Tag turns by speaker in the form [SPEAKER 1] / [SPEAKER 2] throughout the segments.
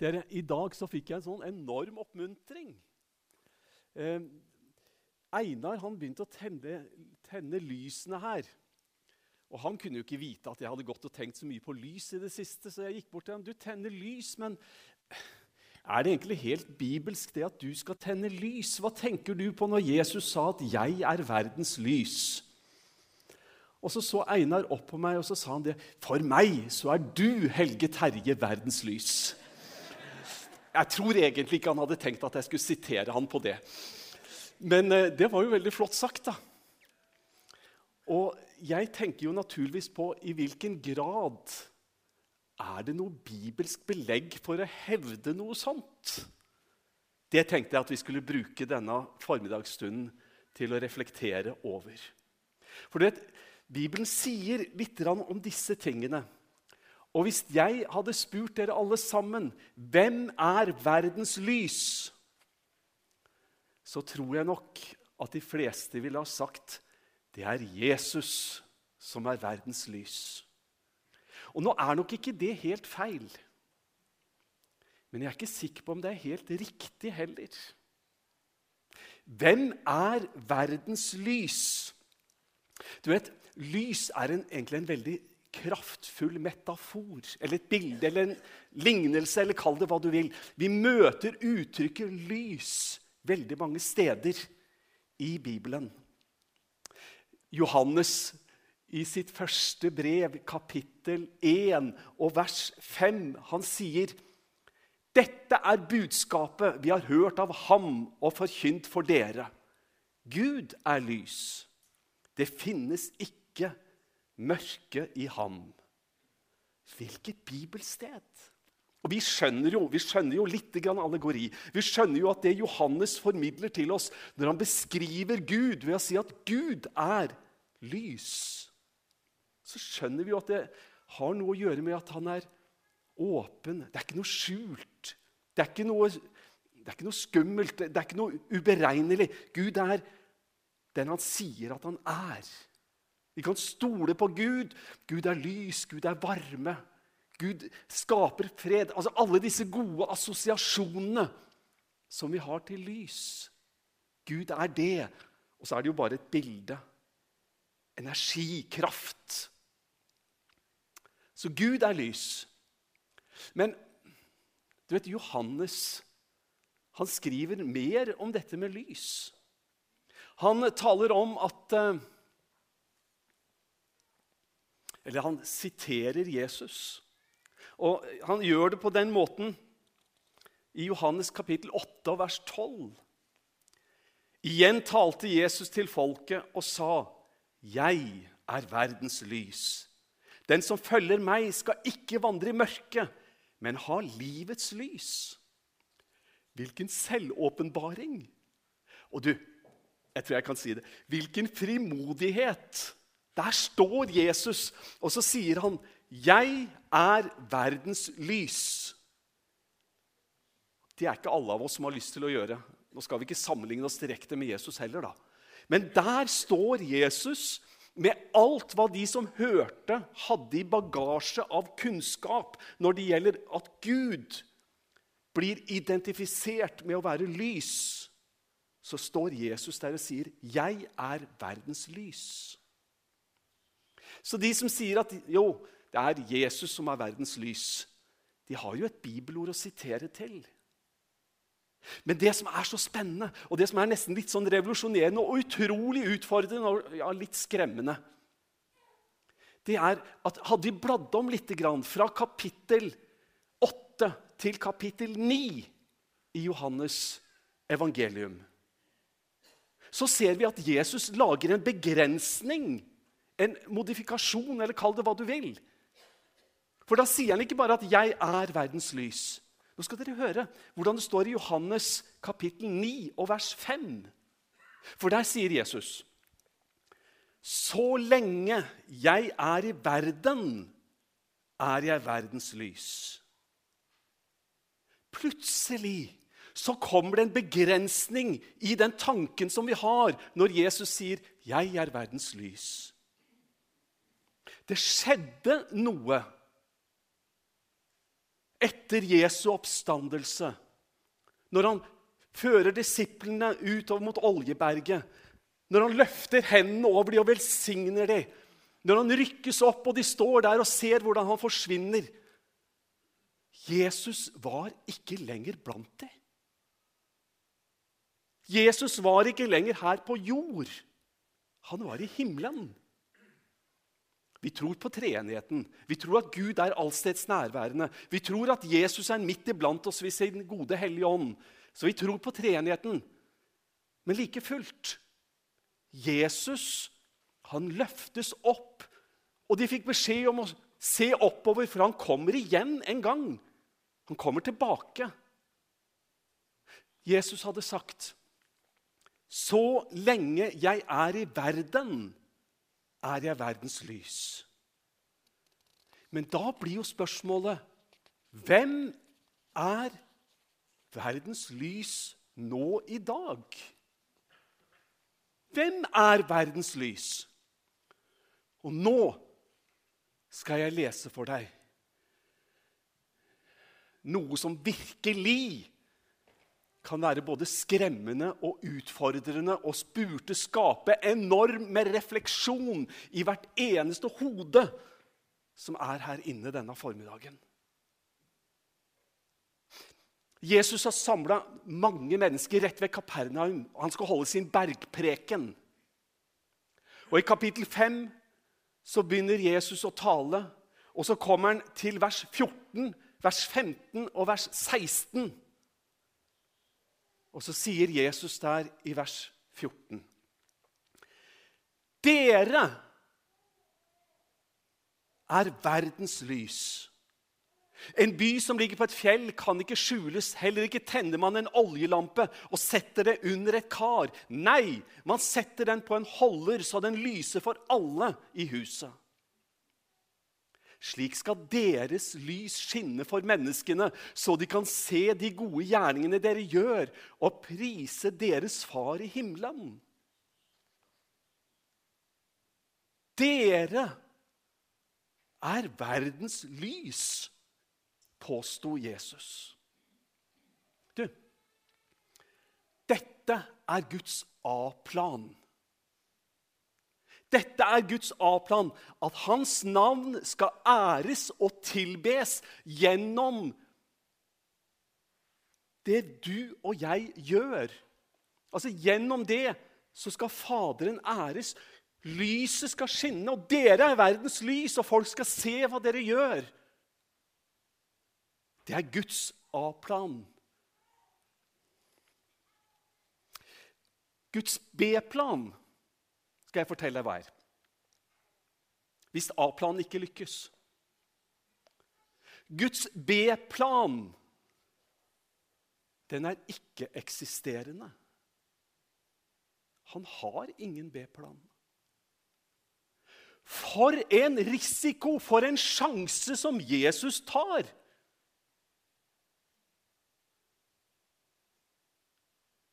[SPEAKER 1] Dere, I dag så fikk jeg en sånn enorm oppmuntring. Eh, Einar han begynte å tenne, tenne, lysene her. Og Han kunne jo ikke vite at jeg hadde gått og tenkt så mye på lys i det siste. Så jeg gikk bort til ham. Du tenner lys, men er det egentlig helt bibelsk det at du skal tenne lys? Hva tenker du på når Jesus sa at 'jeg er verdens lys'? Og Så så Einar opp på meg og så sa han det. 'For meg så er du, Helge Terje, verdens lys'. Jeg tror egentlig ikke han hadde tenkt at jeg skulle sitere han på det. Men eh, det var jo veldig flott sagt, da. Og jeg tenker jo naturligvis på i hvilken grad er det noe bibelsk belegg for å hevde noe sånt? Det tenkte jeg at vi skulle bruke denne formiddagsstunden til å reflektere over. For du vet, Bibelen sier litt om disse tingene. Og hvis jeg hadde spurt dere alle sammen hvem er verdens lys, så tror jeg nok at de fleste ville ha sagt det er Jesus som er verdens lys. Og nå er nok ikke det helt feil. Men jeg er ikke sikker på om det er helt riktig heller. Hvem er verdens lys? Du vet, Lys er en, egentlig en veldig kraftfull metafor, eller et bilde, eller en lignelse, eller kall det hva du vil. Vi møter uttrykket 'lys' veldig mange steder i Bibelen. Johannes i sitt første brev, kapittel 1 og vers 5, han sier dette er budskapet vi har hørt av ham og forkynt for dere. Gud er lys. Det finnes ikke mørke i ham. Hvilket bibelsted! Og Vi skjønner jo, vi skjønner jo litt allegori. Vi skjønner jo at det Johannes formidler til oss når han beskriver Gud ved å si at Gud er lys, så skjønner vi jo at det har noe å gjøre med at han er åpen. Det er ikke noe skjult. Det er ikke noe, det er ikke noe skummelt. Det er ikke noe uberegnelig. Gud er den han sier at han er. Vi kan stole på Gud. Gud er lys, Gud er varme. Gud skaper fred. Altså Alle disse gode assosiasjonene som vi har til lys. Gud er det. Og så er det jo bare et bilde. Energi, kraft. Så Gud er lys. Men du vet, Johannes han skriver mer om dette med lys. Han taler om at eh, Eller han siterer Jesus. Og Han gjør det på den måten i Johannes kapittel 8 vers 12. Igjen talte Jesus til folket og sa, 'Jeg er verdens lys.' 'Den som følger meg, skal ikke vandre i mørket, men ha livets lys.' Hvilken selvåpenbaring! Og du, jeg tror jeg kan si det. Hvilken frimodighet! Der står Jesus, og så sier han 'Jeg er verdens lys'. Det er ikke alle av oss som har lyst til å gjøre. Nå skal vi ikke sammenligne oss direkte med Jesus heller, da. Men der står Jesus med alt hva de som hørte, hadde i bagasje av kunnskap når det gjelder at Gud blir identifisert med å være lys. Så står Jesus der og sier, 'Jeg er verdens lys'. Så de som sier at jo, det er Jesus som er verdens lys, de har jo et bibelord å sitere til. Men det som er så spennende, og det som er nesten litt sånn revolusjonerende og utrolig utfordrende og ja, litt skremmende, det er at hadde vi bladd om litt fra kapittel 8 til kapittel 9 i Johannes evangelium, så ser vi at Jesus lager en begrensning en modifikasjon, eller kall det hva du vil. For da sier han ikke bare at 'jeg er verdens lys'. Nå skal dere høre hvordan det står i Johannes kapittel 9 og vers 5. For der sier Jesus Så lenge jeg er i verden, er jeg verdens lys. Plutselig så kommer det en begrensning i den tanken som vi har når Jesus sier 'Jeg er verdens lys'. Det skjedde noe. etter Jesu oppstandelse, når han fører disiplene utover mot Oljeberget, når han løfter hendene over dem og velsigner dem, når han rykkes opp og de står der og ser hvordan han forsvinner Jesus var ikke lenger blant dem. Jesus var ikke lenger her på jord. Han var i himmelen. Vi tror på treenigheten. Vi tror at Gud er allsteds nærværende. Vi tror at Jesus er midt iblant oss ved sin gode Hellige Ånd. Så vi tror på treenigheten. Men like fullt Jesus han løftes opp, og de fikk beskjed om å se oppover, for han kommer igjen en gang. Han kommer tilbake. Jesus hadde sagt, 'Så lenge jeg er i verden, er jeg verdens lys.' Men da blir jo spørsmålet hvem er verdens lys nå i dag? Hvem er verdens lys? Og nå skal jeg lese for deg noe som virkelig kan være både skremmende og utfordrende og spurte skape enorm med refleksjon i hvert eneste hode som er her inne denne formiddagen. Jesus har samla mange mennesker rett ved Kapernaum, og han skal holde sin bergpreken. Og I kapittel 5 så begynner Jesus å tale, og så kommer han til vers 14, vers 15 og vers 16. Og så sier Jesus der i vers 14.: Dere er verdens lys. En by som ligger på et fjell, kan ikke skjules. Heller ikke tenner man en oljelampe og setter det under et kar. Nei, man setter den på en holder, så den lyser for alle i huset. Slik skal deres lys skinne for menneskene, så de kan se de gode gjerningene dere gjør, og prise deres far i himmelen. Dere er verdens lys påsto Jesus. Du, dette er Guds A-plan. Dette er Guds A-plan, at hans navn skal æres og tilbes gjennom det du og jeg gjør. Altså Gjennom det så skal Faderen æres. Lyset skal skinne, og dere er verdens lys, og folk skal se hva dere gjør. Det er Guds A-plan. Guds B-plan skal jeg fortelle deg hva er. Hvis A-planen ikke lykkes. Guds B-plan, den er ikke-eksisterende. Han har ingen B-plan. For en risiko, for en sjanse som Jesus tar!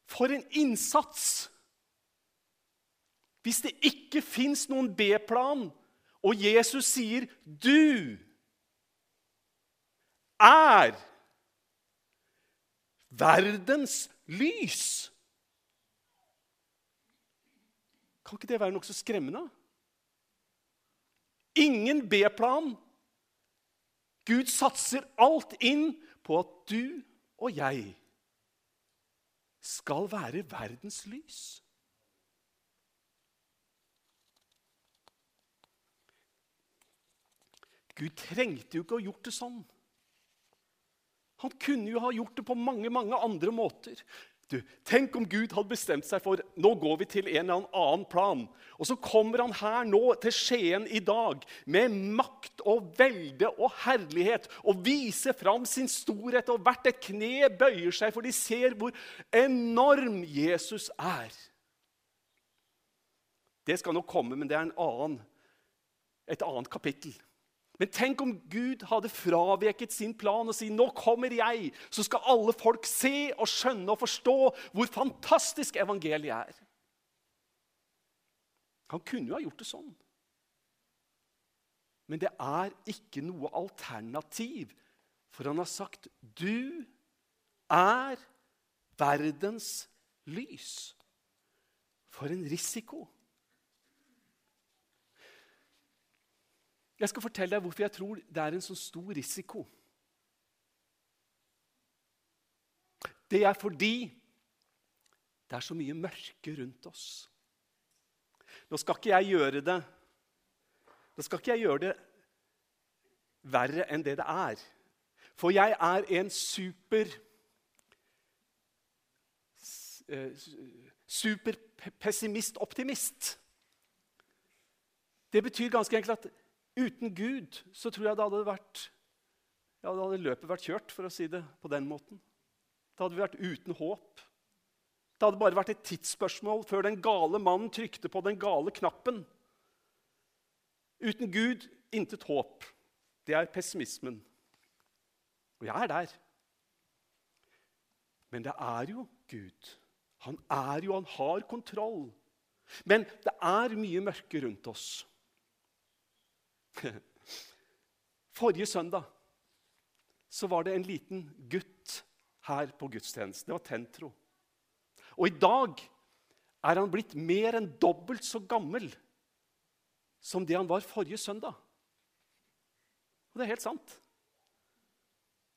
[SPEAKER 1] For en innsats! Hvis det ikke fins noen B-plan, og Jesus sier 'du er verdens lys' Kan ikke det være nokså skremmende? Ingen B-plan. Gud satser alt inn på at du og jeg skal være verdens lys. Gud trengte jo ikke å gjort det sånn. Han kunne jo ha gjort det på mange mange andre måter. Du, Tenk om Gud hadde bestemt seg for nå går vi til en eller annen plan. Og så kommer han her nå til Skien i dag med makt og velde og herlighet og viser fram sin storhet, og hvert et kne bøyer seg, for de ser hvor enorm Jesus er. Det skal nok komme, men det er annen, et annet kapittel. Men tenk om Gud hadde fraveket sin plan og si, 'Nå kommer jeg', så skal alle folk se og skjønne og forstå hvor fantastisk evangeliet er. Han kunne jo ha gjort det sånn. Men det er ikke noe alternativ For han har sagt, 'Du er verdens lys'. For en risiko. Jeg skal fortelle deg hvorfor jeg tror det er en så stor risiko. Det er fordi det er så mye mørke rundt oss. Nå skal ikke jeg gjøre det Nå skal ikke jeg gjøre det verre enn det det er. For jeg er en super eh, Superpessimist-optimist. Det betyr ganske enkelt at uten Gud så tror jeg det hadde vært ja, da hadde løpet vært kjørt, for å si det på den måten. Da hadde vi vært uten håp. Det hadde bare vært et tidsspørsmål før den gale mannen trykte på den gale knappen. Uten Gud intet håp. Det er pessimismen. Og jeg er der. Men det er jo Gud. Han er jo, han har kontroll. Men det er mye mørke rundt oss. Forrige søndag så var det en liten gutt her på gudstjenesten. Det var Tentro. Og i dag er han blitt mer enn dobbelt så gammel som det han var forrige søndag. Og det er helt sant.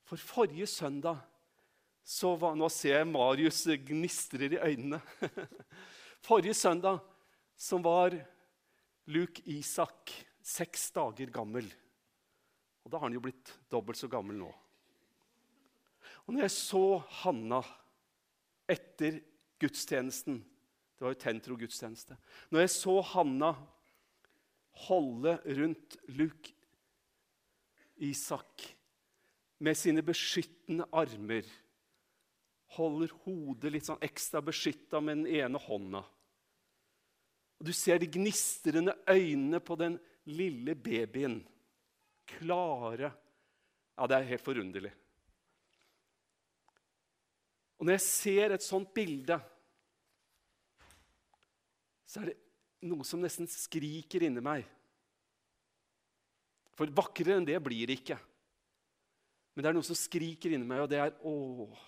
[SPEAKER 1] For forrige søndag så var Nå ser jeg Marius gnistrer i øynene. Forrige søndag som var Luke Isak seks dager gammel. Og da har han jo blitt dobbelt så gammel nå. Og når jeg så Hanna etter gudstjenesten Det var jo Tentro-gudstjeneste. Når jeg så Hanna holde rundt Luke Isak med sine beskyttende armer Holder hodet litt sånn ekstra beskytta med den ene hånda. Og Du ser de gnistrende øynene på den lille babyen. Klare Ja, det er helt forunderlig. Og når jeg ser et sånt bilde, så er det noe som nesten skriker inni meg. For vakrere enn det blir det ikke. Men det er noe som skriker inni meg, og det er åh,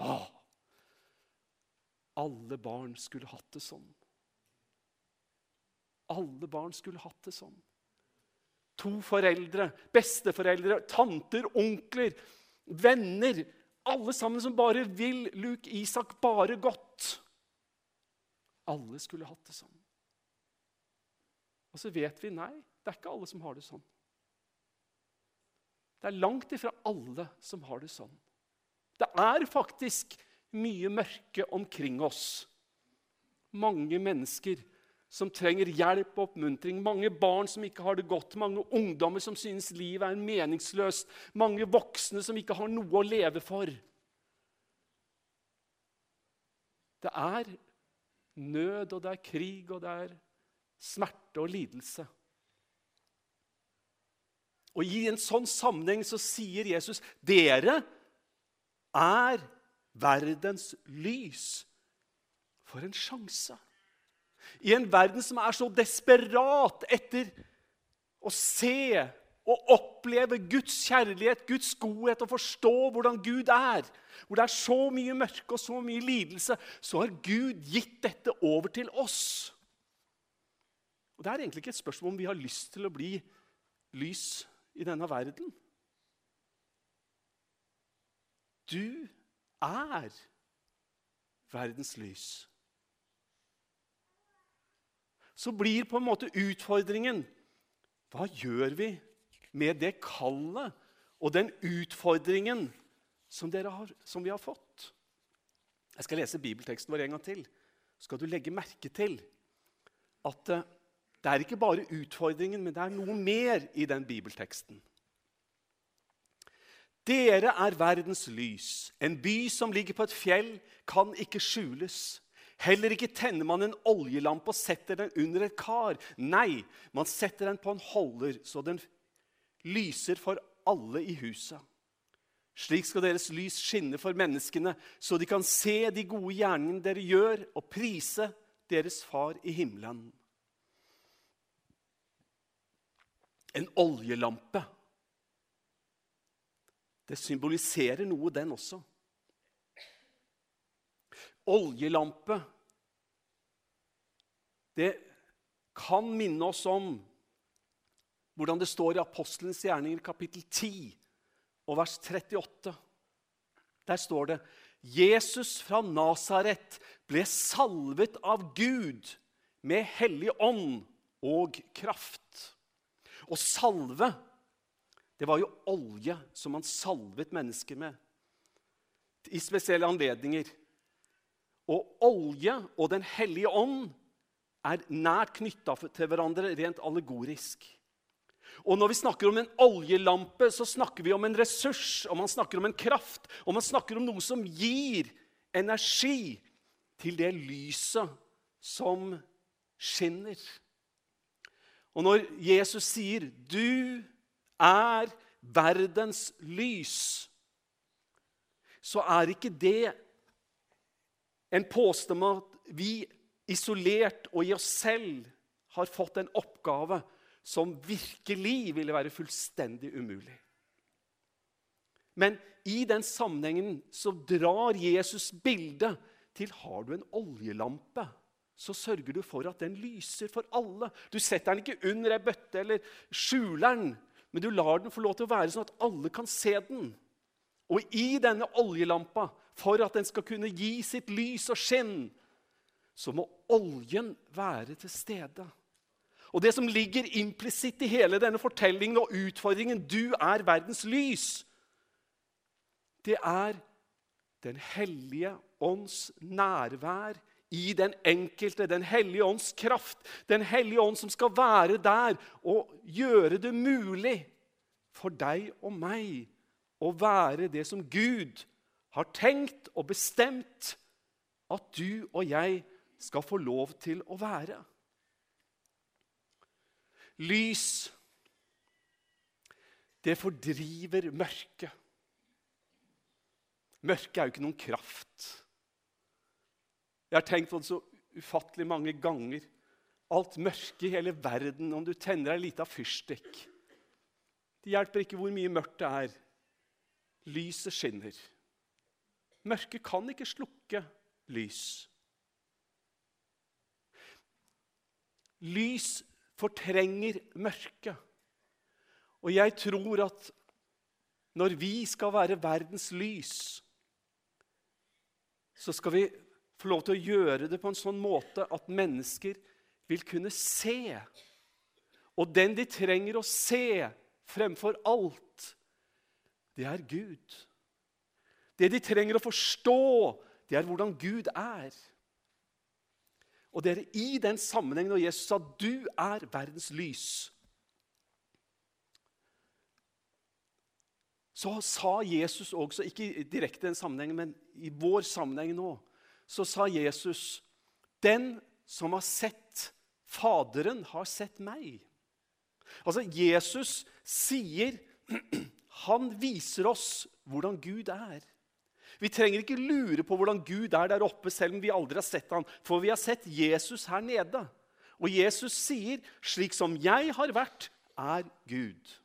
[SPEAKER 1] åh. Alle barn skulle hatt det sånn. Alle barn skulle hatt det sånn. To foreldre, besteforeldre, tanter, onkler, venner alle sammen som bare vil Luke Isak bare godt. Alle skulle hatt det sånn. Og så vet vi nei, det er ikke alle som har det sånn. Det er langt ifra alle som har det sånn. Det er faktisk mye mørke omkring oss. Mange mennesker som trenger hjelp og oppmuntring. Mange barn som ikke har det godt, mange ungdommer som synes livet er meningsløst. Mange voksne som ikke har noe å leve for. Det er nød, og det er krig, og det er smerte og lidelse. Og I en sånn sammenheng så sier Jesus dere er verdens lys. For en sjanse! I en verden som er så desperat etter å se og oppleve Guds kjærlighet, Guds godhet og forstå hvordan Gud er, hvor det er så mye mørke og så mye lidelse, så har Gud gitt dette over til oss. Og Det er egentlig ikke et spørsmål om vi har lyst til å bli lys i denne verden. Du er verdens lys. Så blir på en måte utfordringen Hva gjør vi med det kallet og den utfordringen som, har, som vi har fått? Jeg skal lese bibelteksten vår en gang til. Skal du legge merke til at eh, det er ikke bare utfordringen, men det er noe mer i den bibelteksten. Dere er verdens lys. En by som ligger på et fjell, kan ikke skjules. Heller ikke tenner man en oljelampe og setter den under et kar. Nei, man setter den på en holder, så den lyser for alle i huset. Slik skal deres lys skinne for menneskene, så de kan se de gode gjerningene dere gjør, og prise deres far i himmelen. En oljelampe. Det symboliserer noe, den også. Oljelampe Det kan minne oss om hvordan det står i Apostelens gjerninger kapittel 10 og vers 38. Der står det Jesus fra Nasaret ble salvet av Gud med hellig ånd og kraft. Og salve, det var jo olje som man salvet mennesker med i spesielle anledninger. Og olje og Den hellige ånd er nært knytta til hverandre rent allegorisk. Og når vi snakker om en oljelampe, så snakker vi om en ressurs, og man snakker om en kraft, og man snakker om noe som gir energi til det lyset som skinner. Og når Jesus sier 'Du er verdens lys', så er ikke det en påstand om at vi isolert og i oss selv har fått en oppgave som virkelig ville være fullstendig umulig. Men i den sammenhengen så drar Jesus bildet til har du en oljelampe, så sørger du for at den lyser for alle. Du setter den ikke under ei bøtte eller skjuler den, men du lar den få lov til å være sånn at alle kan se den. Og i denne oljelampa, for at den skal kunne gi sitt lys og skinn, så må oljen være til stede. Og det som ligger implisitt i hele denne fortellingen og utfordringen 'Du er verdens lys', det er Den hellige ånds nærvær i den enkelte, Den hellige ånds kraft, Den hellige ånd som skal være der og gjøre det mulig for deg og meg å være det som Gud har tenkt og bestemt at du og jeg skal få lov til å være. Lys, det fordriver mørket. Mørket er jo ikke noen kraft. Jeg har tenkt på det så ufattelig mange ganger. Alt mørke i hele verden, om du tenner ei lita fyrstikk Det hjelper ikke hvor mye mørkt det er. Lyset skinner. Mørket kan ikke slukke lys. Lys fortrenger mørket. Og jeg tror at når vi skal være verdens lys, så skal vi få lov til å gjøre det på en sånn måte at mennesker vil kunne se. Og den de trenger å se fremfor alt, det er Gud. Det de trenger å forstå, det er hvordan Gud er. Og det er i den sammenhengen når Jesus sa 'du er verdens lys', så sa Jesus også, ikke direkte i den sammenhengen, men i vår sammenheng nå, så sa Jesus 'Den som har sett Faderen, har sett meg'. Altså, Jesus sier Han viser oss hvordan Gud er. Vi trenger ikke lure på hvordan Gud er der oppe, selv om vi aldri har sett ham, for vi har sett Jesus her nede. Og Jesus sier, 'Slik som jeg har vært, er Gud'.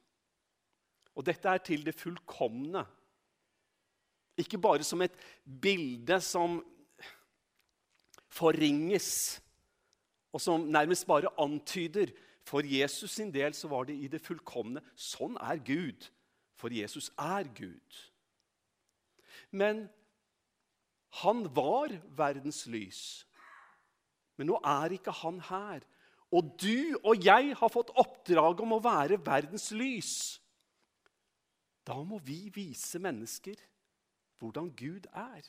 [SPEAKER 1] Og dette er til det fullkomne. Ikke bare som et bilde som forringes, og som nærmest bare antyder. For Jesus sin del så var det i det fullkomne. Sånn er Gud, for Jesus er Gud. Men han var verdens lys. Men nå er ikke han her. Og du og jeg har fått oppdrag om å være verdens lys. Da må vi vise mennesker hvordan Gud er.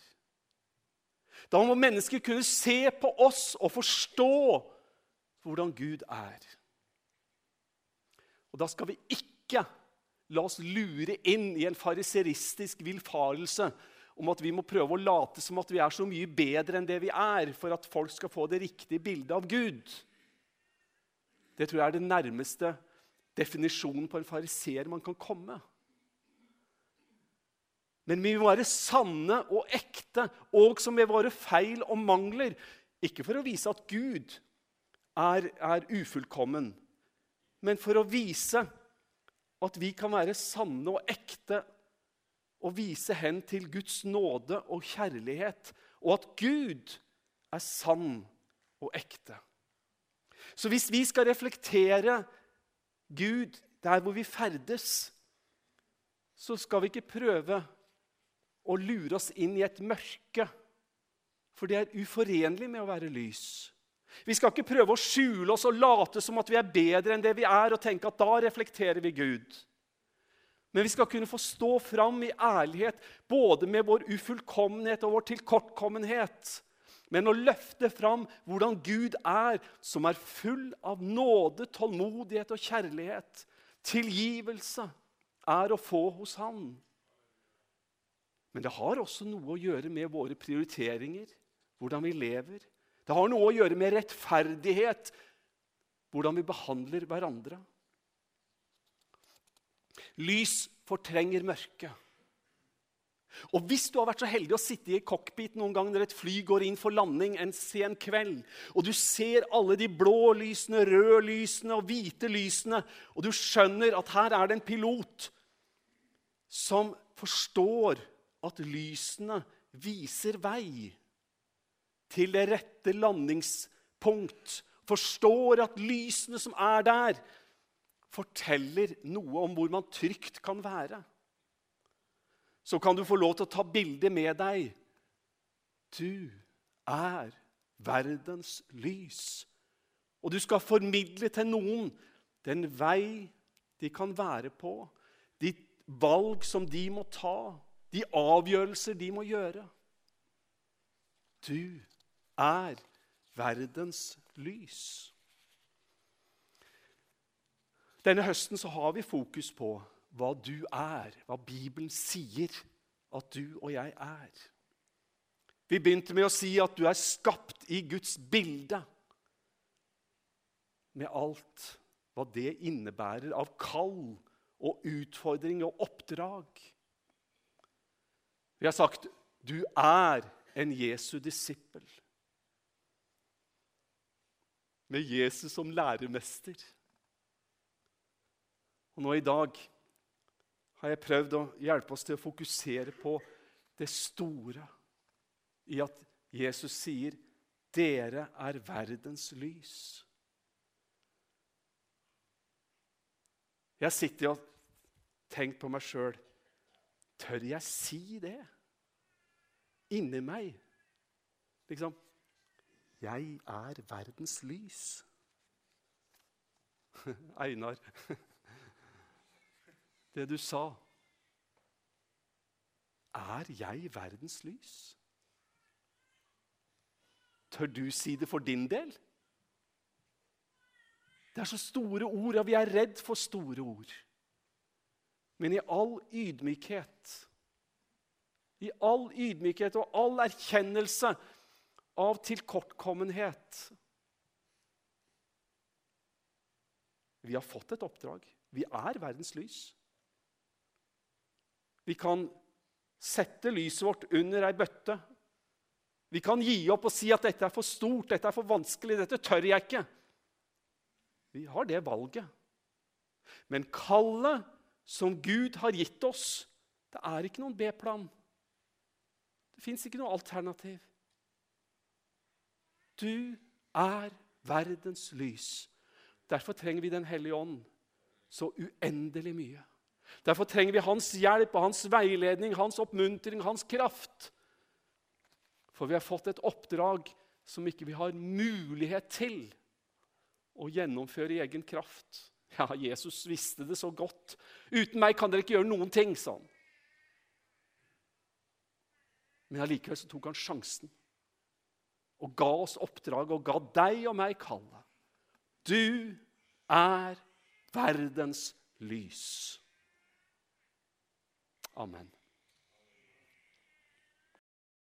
[SPEAKER 1] Da må mennesker kunne se på oss og forstå hvordan Gud er. Og da skal vi ikke la oss lure inn i en fariseristisk villfarelse om at vi må prøve å late som at vi er så mye bedre enn det vi er, for at folk skal få det riktige bildet av Gud. Det tror jeg er den nærmeste definisjonen på en fariseer man kan komme. Men vi må være sanne og ekte, også med våre feil og mangler. Ikke for å vise at Gud er, er ufullkommen, men for å vise at vi kan være sanne og ekte å vise hen til Guds nåde og kjærlighet, og at Gud er sann og ekte. Så hvis vi skal reflektere Gud der hvor vi ferdes, så skal vi ikke prøve å lure oss inn i et mørke, for det er uforenlig med å være lys. Vi skal ikke prøve å skjule oss og late som at vi er bedre enn det vi er, og tenke at da reflekterer vi Gud. Men vi skal kunne få stå fram i ærlighet både med vår ufullkommenhet og vår tilkortkommenhet. Men å løfte fram hvordan Gud er, som er full av nåde, tålmodighet og kjærlighet. Tilgivelse er å få hos Han. Men det har også noe å gjøre med våre prioriteringer, hvordan vi lever. Det har noe å gjøre med rettferdighet, hvordan vi behandler hverandre. Lys fortrenger mørke. Og Hvis du har vært så heldig å sitte i cockpit noen gang når et fly går inn for landing en sen kveld, og du ser alle de blå lysene, røde lysene og hvite lysene, og du skjønner at her er det en pilot som forstår at lysene viser vei til det rette landingspunkt, forstår at lysene som er der, forteller noe om hvor man trygt kan være. Så kan du få lov til å ta bildet med deg. Du er verdens lys. Og du skal formidle til noen den vei de kan være på, de valg som de må ta, de avgjørelser de må gjøre. Du er verdens lys. Denne høsten så har vi fokus på hva du er, hva Bibelen sier at du og jeg er. Vi begynte med å si at du er skapt i Guds bilde. Med alt hva det innebærer av kall og utfordring og oppdrag. Vi har sagt du er en Jesu disippel. Med Jesus som læremester. Og nå i dag har jeg prøvd å hjelpe oss til å fokusere på det store i at Jesus sier, 'Dere er verdens lys'. Jeg sitter og tenker på meg sjøl. Tør jeg si det inni meg? Liksom Jeg er verdens lys. Einar det du sa. Er jeg verdens lys? Tør du si det for din del? Det er så store ord, og vi er redd for store ord. Men i all ydmykhet, i all ydmykhet og all erkjennelse av tilkortkommenhet Vi har fått et oppdrag. Vi er verdens lys. Vi kan sette lyset vårt under ei bøtte. Vi kan gi opp og si at dette er for stort, dette er for vanskelig, dette tør jeg ikke. Vi har det valget. Men kallet som Gud har gitt oss, det er ikke noen B-plan. Det fins ikke noe alternativ. Du er verdens lys. Derfor trenger vi Den hellige ånd så uendelig mye. Derfor trenger vi hans hjelp og hans veiledning, hans oppmuntring, hans kraft. For vi har fått et oppdrag som ikke vi har mulighet til å gjennomføre i egen kraft. Ja, Jesus visste det så godt. 'Uten meg kan dere ikke gjøre noen ting', sa han. Men allikevel så tok han sjansen og ga oss oppdraget og ga deg og meg kallet. Du er verdens lys. Amen.